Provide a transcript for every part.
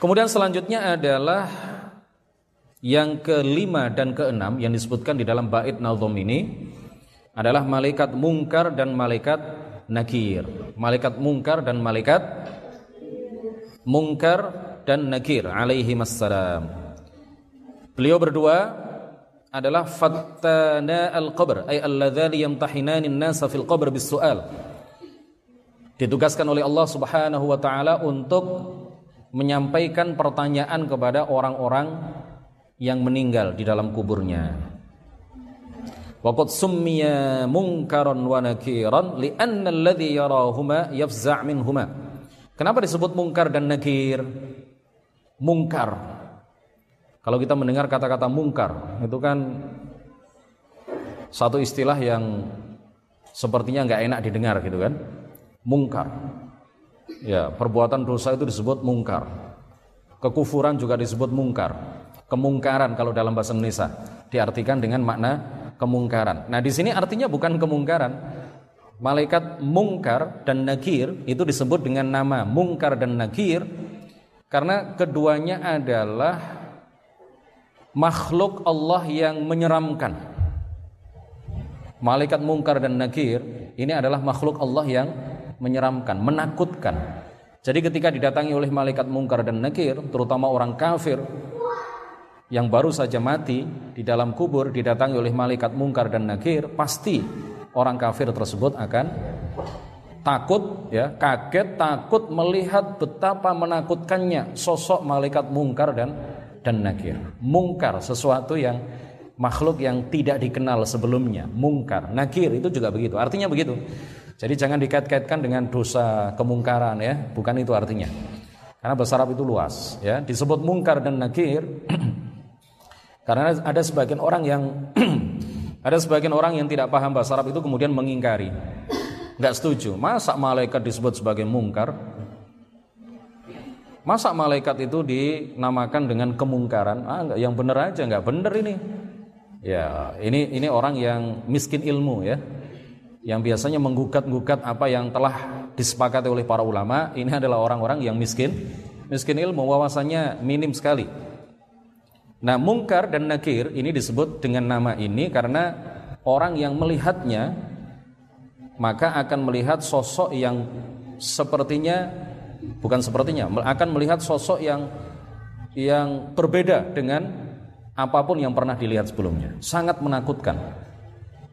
Kemudian selanjutnya adalah yang kelima dan keenam yang disebutkan di dalam bait nazom ini adalah malaikat mungkar dan malaikat nakir. Malaikat mungkar dan malaikat mungkar dan nakir alaihi wassalam. Beliau berdua adalah fattana al-qabr ay alladzani yamtahinani an-nasa fil qabr bis-su'al. Ditugaskan oleh Allah Subhanahu wa taala untuk menyampaikan pertanyaan kepada orang-orang yang meninggal di dalam kuburnya. Waqad summiya munkaran wa nakiran li'anna alladhi yarahuma yafza' minhuma. Kenapa disebut mungkar dan nakir? Mungkar. Kalau kita mendengar kata-kata mungkar, itu kan satu istilah yang sepertinya nggak enak didengar gitu kan. Mungkar. Ya, perbuatan dosa itu disebut mungkar. Kekufuran juga disebut mungkar kemungkaran kalau dalam bahasa Indonesia diartikan dengan makna kemungkaran. Nah, di sini artinya bukan kemungkaran. Malaikat mungkar dan nakir itu disebut dengan nama mungkar dan nakir karena keduanya adalah makhluk Allah yang menyeramkan. Malaikat mungkar dan nakir ini adalah makhluk Allah yang menyeramkan, menakutkan. Jadi ketika didatangi oleh malaikat mungkar dan nakir, terutama orang kafir, yang baru saja mati di dalam kubur didatangi oleh malaikat mungkar dan nakir, pasti orang kafir tersebut akan takut ya, kaget takut melihat betapa menakutkannya sosok malaikat mungkar dan dan nakir. Mungkar sesuatu yang makhluk yang tidak dikenal sebelumnya, mungkar. Nakir itu juga begitu. Artinya begitu. Jadi jangan dikait-kaitkan dengan dosa kemungkaran ya, bukan itu artinya. Karena bahasa Arab itu luas ya, disebut mungkar dan nakir Karena ada sebagian orang yang ada sebagian orang yang tidak paham bahasa Arab itu kemudian mengingkari. Enggak setuju. Masa malaikat disebut sebagai mungkar? Masa malaikat itu dinamakan dengan kemungkaran? Ah, enggak, yang benar aja, enggak benar ini. Ya, ini ini orang yang miskin ilmu ya. Yang biasanya menggugat-gugat apa yang telah disepakati oleh para ulama, ini adalah orang-orang yang miskin miskin ilmu, wawasannya minim sekali. Nah, mungkar dan nakir ini disebut dengan nama ini karena orang yang melihatnya maka akan melihat sosok yang sepertinya bukan sepertinya akan melihat sosok yang yang berbeda dengan apa pun yang pernah dilihat sebelumnya. Sangat menakutkan.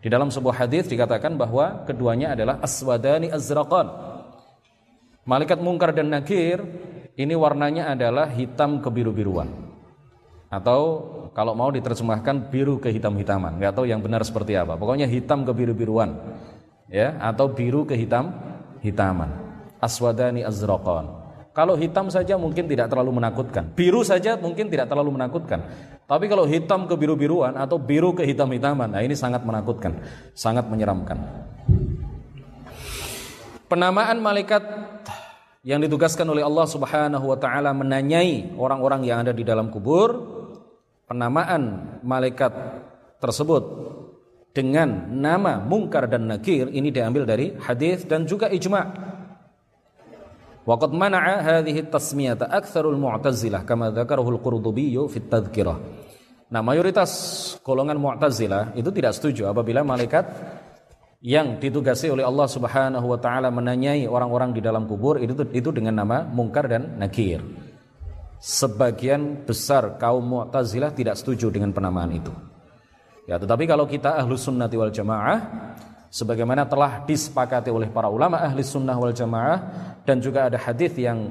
Di dalam sebuah hadis dikatakan bahwa keduanya adalah aswadani azraqan. Malaikat mungkar dan nakir ini warnanya adalah hitam kebiru-biruan. Atau kalau mau diterjemahkan biru kehitam-hitaman nggak tahu yang benar seperti apa. Pokoknya hitam ke biru-biruan ya atau biru ke hitam hitaman aswadani azraqan. Kalau hitam saja mungkin tidak terlalu menakutkan. Biru saja mungkin tidak terlalu menakutkan tapi kalau hitam ke biru-biruan atau biru ke hitam-hitaman nah ini sangat menakutkan sangat menyeramkan. Penamaan malaikat yang ditugaskan oleh Allah Subhanahu wa taala menanyai orang-orang yang ada di dalam kubur penamaan malaikat tersebut dengan nama mungkar dan nakir ini diambil dari hadis dan juga ijma' Waqad mana'a hadhihi tasmiyata aktsarul mu'tazilah kama dzakarahu al-Qurtubi fi tadhkirah Nah, mayoritas golongan Mu'tazilah itu tidak setuju apabila malaikat yang ditugasi oleh Allah Subhanahu wa taala menanyai orang-orang di dalam kubur itu itu dengan nama mungkar dan nakir sebagian besar kaum Mu'tazilah tidak setuju dengan penamaan itu. Ya, tetapi kalau kita ahlu sunnati wal jamaah, sebagaimana telah disepakati oleh para ulama ahli sunnah wal jamaah dan juga ada hadis yang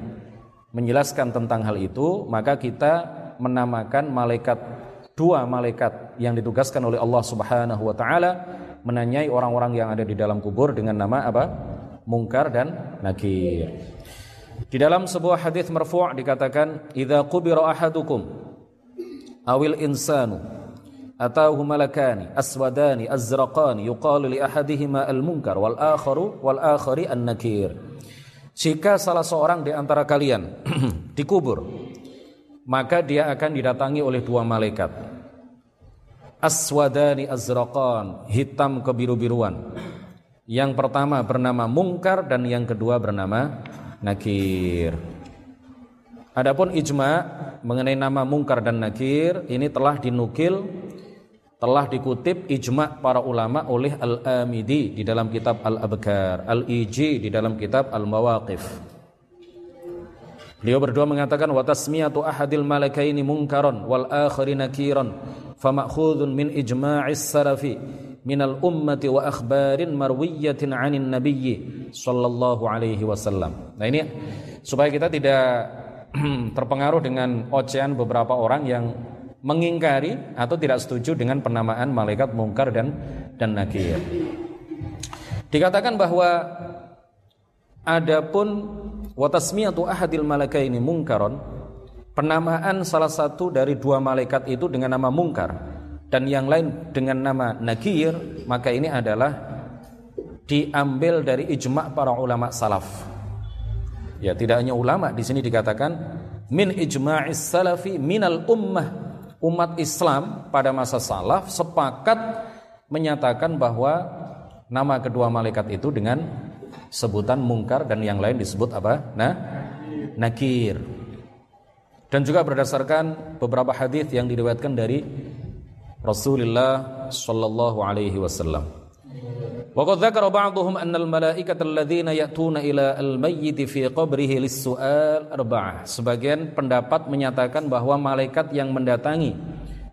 menjelaskan tentang hal itu, maka kita menamakan malaikat dua malaikat yang ditugaskan oleh Allah Subhanahu wa taala menanyai orang-orang yang ada di dalam kubur dengan nama apa? Mungkar dan Nakir. Di dalam sebuah hadis marfu' dikatakan, "Idza qubira ahadukum awil insanu azraqani yuqalu li ahadihima al-munkar wal akharu wal akhari an-nakir." Jika salah seorang di antara kalian dikubur, maka dia akan didatangi oleh dua malaikat. Aswadani azraqan, hitam kebiru-biruan. Yang pertama bernama Mungkar dan yang kedua bernama nakir. Adapun ijma mengenai nama mungkar dan nakir ini telah dinukil telah dikutip ijma para ulama oleh Al-Amidi di dalam kitab Al-Abkar, Al-Iji di dalam kitab Al-Mawaqif. Beliau berdua mengatakan wa tasmiyatu ahadil malakaini munkaron wal akhari nakiran famakhudun min ijma'is salafi min al ummati wa akhbarin marwiyatin 'anin nabiyyi sallallahu alaihi wasallam. Nah ini supaya kita tidak terpengaruh dengan ocehan beberapa orang yang mengingkari atau tidak setuju dengan penamaan malaikat mungkar dan dan nakir. Dikatakan bahwa adapun watasmiyatu ahadil malakaini mungkaron penamaan salah satu dari dua malaikat itu dengan nama mungkar dan yang lain dengan nama nakir maka ini adalah diambil dari ijma' para ulama salaf. Ya, tidak hanya ulama di sini dikatakan min ijma'is salafi minal ummah umat Islam pada masa salaf sepakat menyatakan bahwa nama kedua malaikat itu dengan sebutan mungkar dan yang lain disebut apa? Nah, nakir. Dan juga berdasarkan beberapa hadis yang diriwayatkan dari Rasulullah sallallahu alaihi wasallam. وقد ذكر بعضهم أن الملائكة الذين يأتون إلى الميت في قبره للسؤال أربعة sebagian pendapat menyatakan bahwa malaikat yang mendatangi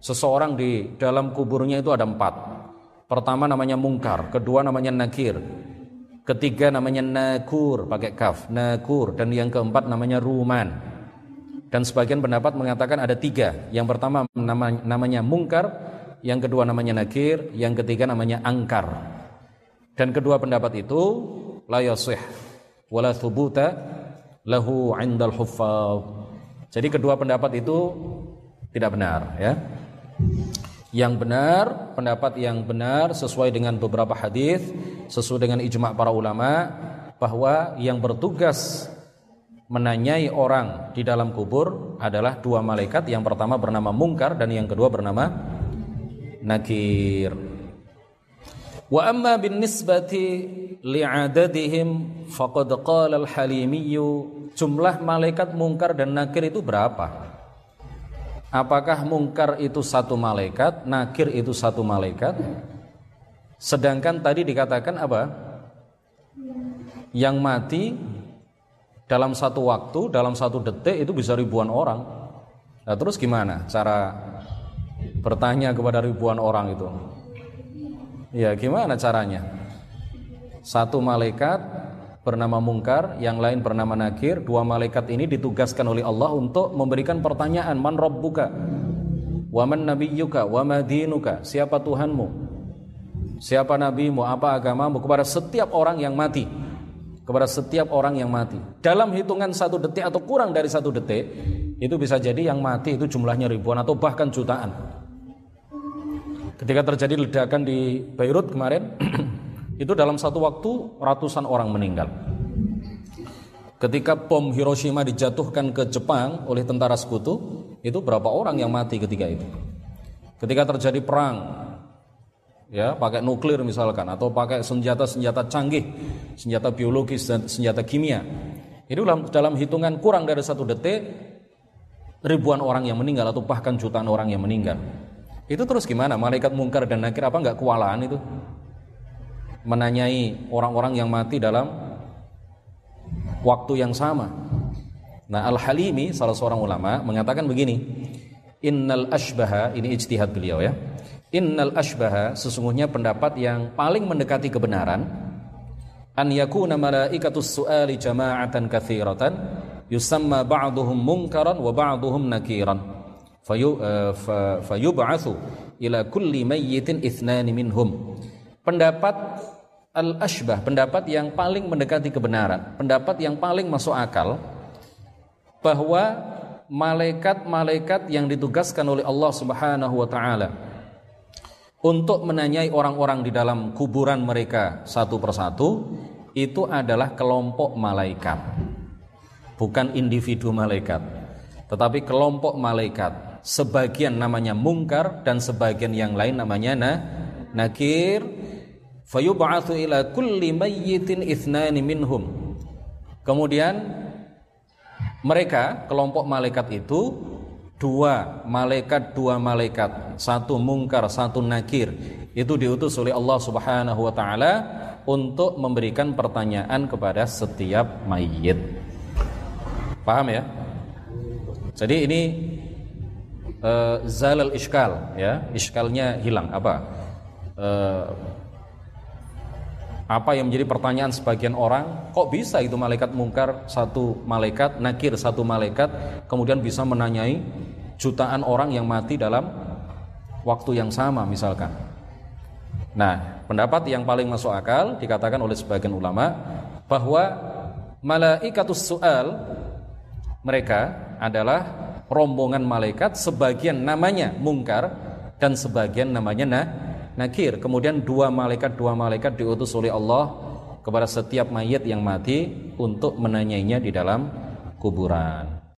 seseorang di dalam kuburnya itu ada empat pertama namanya mungkar kedua namanya nakir ketiga namanya nakur pakai kaf nakur dan yang keempat namanya ruman dan sebagian pendapat mengatakan ada tiga yang pertama namanya mungkar yang kedua namanya nakir yang ketiga namanya angkar dan kedua pendapat itu la yasih wala thubuta lahu 'indal huffaz. Jadi kedua pendapat itu tidak benar ya. Yang benar, pendapat yang benar sesuai dengan beberapa hadis, sesuai dengan ijma' para ulama bahwa yang bertugas menanyai orang di dalam kubur adalah dua malaikat, yang pertama bernama Mungkar dan yang kedua bernama Nakir. Wa amma bin nisbati li'adadihim faqad qala al-Halimi jumlah malaikat mungkar dan nakir itu berapa? Apakah mungkar itu satu malaikat, nakir itu satu malaikat? Sedangkan tadi dikatakan apa? Yang mati dalam satu waktu, dalam satu detik itu bisa ribuan orang. Nah, terus gimana cara bertanya kepada ribuan orang itu? Ya, gimana caranya? Satu malaikat bernama Mungkar, yang lain bernama Nakir. Dua malaikat ini ditugaskan oleh Allah untuk memberikan pertanyaan, "Man rabbuka?" "Wa man nabiyyuka?" "Wa ma dinuka?" Siapa Tuhanmu? Siapa nabimu? Apa agamamu? Kepada setiap orang yang mati. Kepada setiap orang yang mati. Dalam hitungan satu detik atau kurang dari satu detik, itu bisa jadi yang mati itu jumlahnya ribuan atau bahkan jutaan. Ketika terjadi ledakan di Beirut kemarin, itu dalam satu waktu ratusan orang meninggal. Ketika bom Hiroshima dijatuhkan ke Jepang oleh tentara sekutu, itu berapa orang yang mati ketika itu? Ketika terjadi perang, ya pakai nuklir misalkan atau pakai senjata-senjata canggih, senjata biologis dan senjata kimia, itu dalam, dalam hitungan kurang dari satu detik ribuan orang yang meninggal atau bahkan jutaan orang yang meninggal. Itu terus gimana? Malaikat mungkar dan nakir apa nggak kewalahan itu? Menanyai orang-orang yang mati dalam waktu yang sama. Nah Al-Halimi salah seorang ulama mengatakan begini Innal ashbaha, ini ijtihad beliau ya Innal ashbaha, sesungguhnya pendapat yang paling mendekati kebenaran An yakuna malaikatus su'ali jama'atan kathiratan Yusamma ba'duhum munkaran wa ba'duhum nakiran fayub'atsu ila kulli mayyitin ithnani minhum. Pendapat al-ashbah, pendapat yang paling mendekati kebenaran, pendapat yang paling masuk akal bahwa malaikat-malaikat yang ditugaskan oleh Allah Subhanahu wa taala untuk menanyai orang-orang di dalam kuburan mereka satu persatu itu adalah kelompok malaikat bukan individu malaikat tetapi kelompok malaikat sebagian namanya mungkar dan sebagian yang lain namanya na, nakir fayub'atsu ila kulli mayyitin ithnani minhum kemudian mereka kelompok malaikat itu dua malaikat dua malaikat satu mungkar satu nakir itu diutus oleh Allah Subhanahu wa taala untuk memberikan pertanyaan kepada setiap mayit. Paham ya? Jadi ini uh, zalal iskal ya, iskalnya hilang apa? Uh, apa yang menjadi pertanyaan sebagian orang, kok bisa itu malaikat mungkar satu malaikat, nakir satu malaikat, kemudian bisa menanyai jutaan orang yang mati dalam waktu yang sama misalkan. Nah, pendapat yang paling masuk akal dikatakan oleh sebagian ulama bahwa malaikatus su'al mereka adalah rombongan malaikat sebagian namanya mungkar dan sebagian namanya nah nakir. Kemudian dua malaikat dua malaikat diutus oleh Allah kepada setiap mayat yang mati untuk menanyainya di dalam kuburan.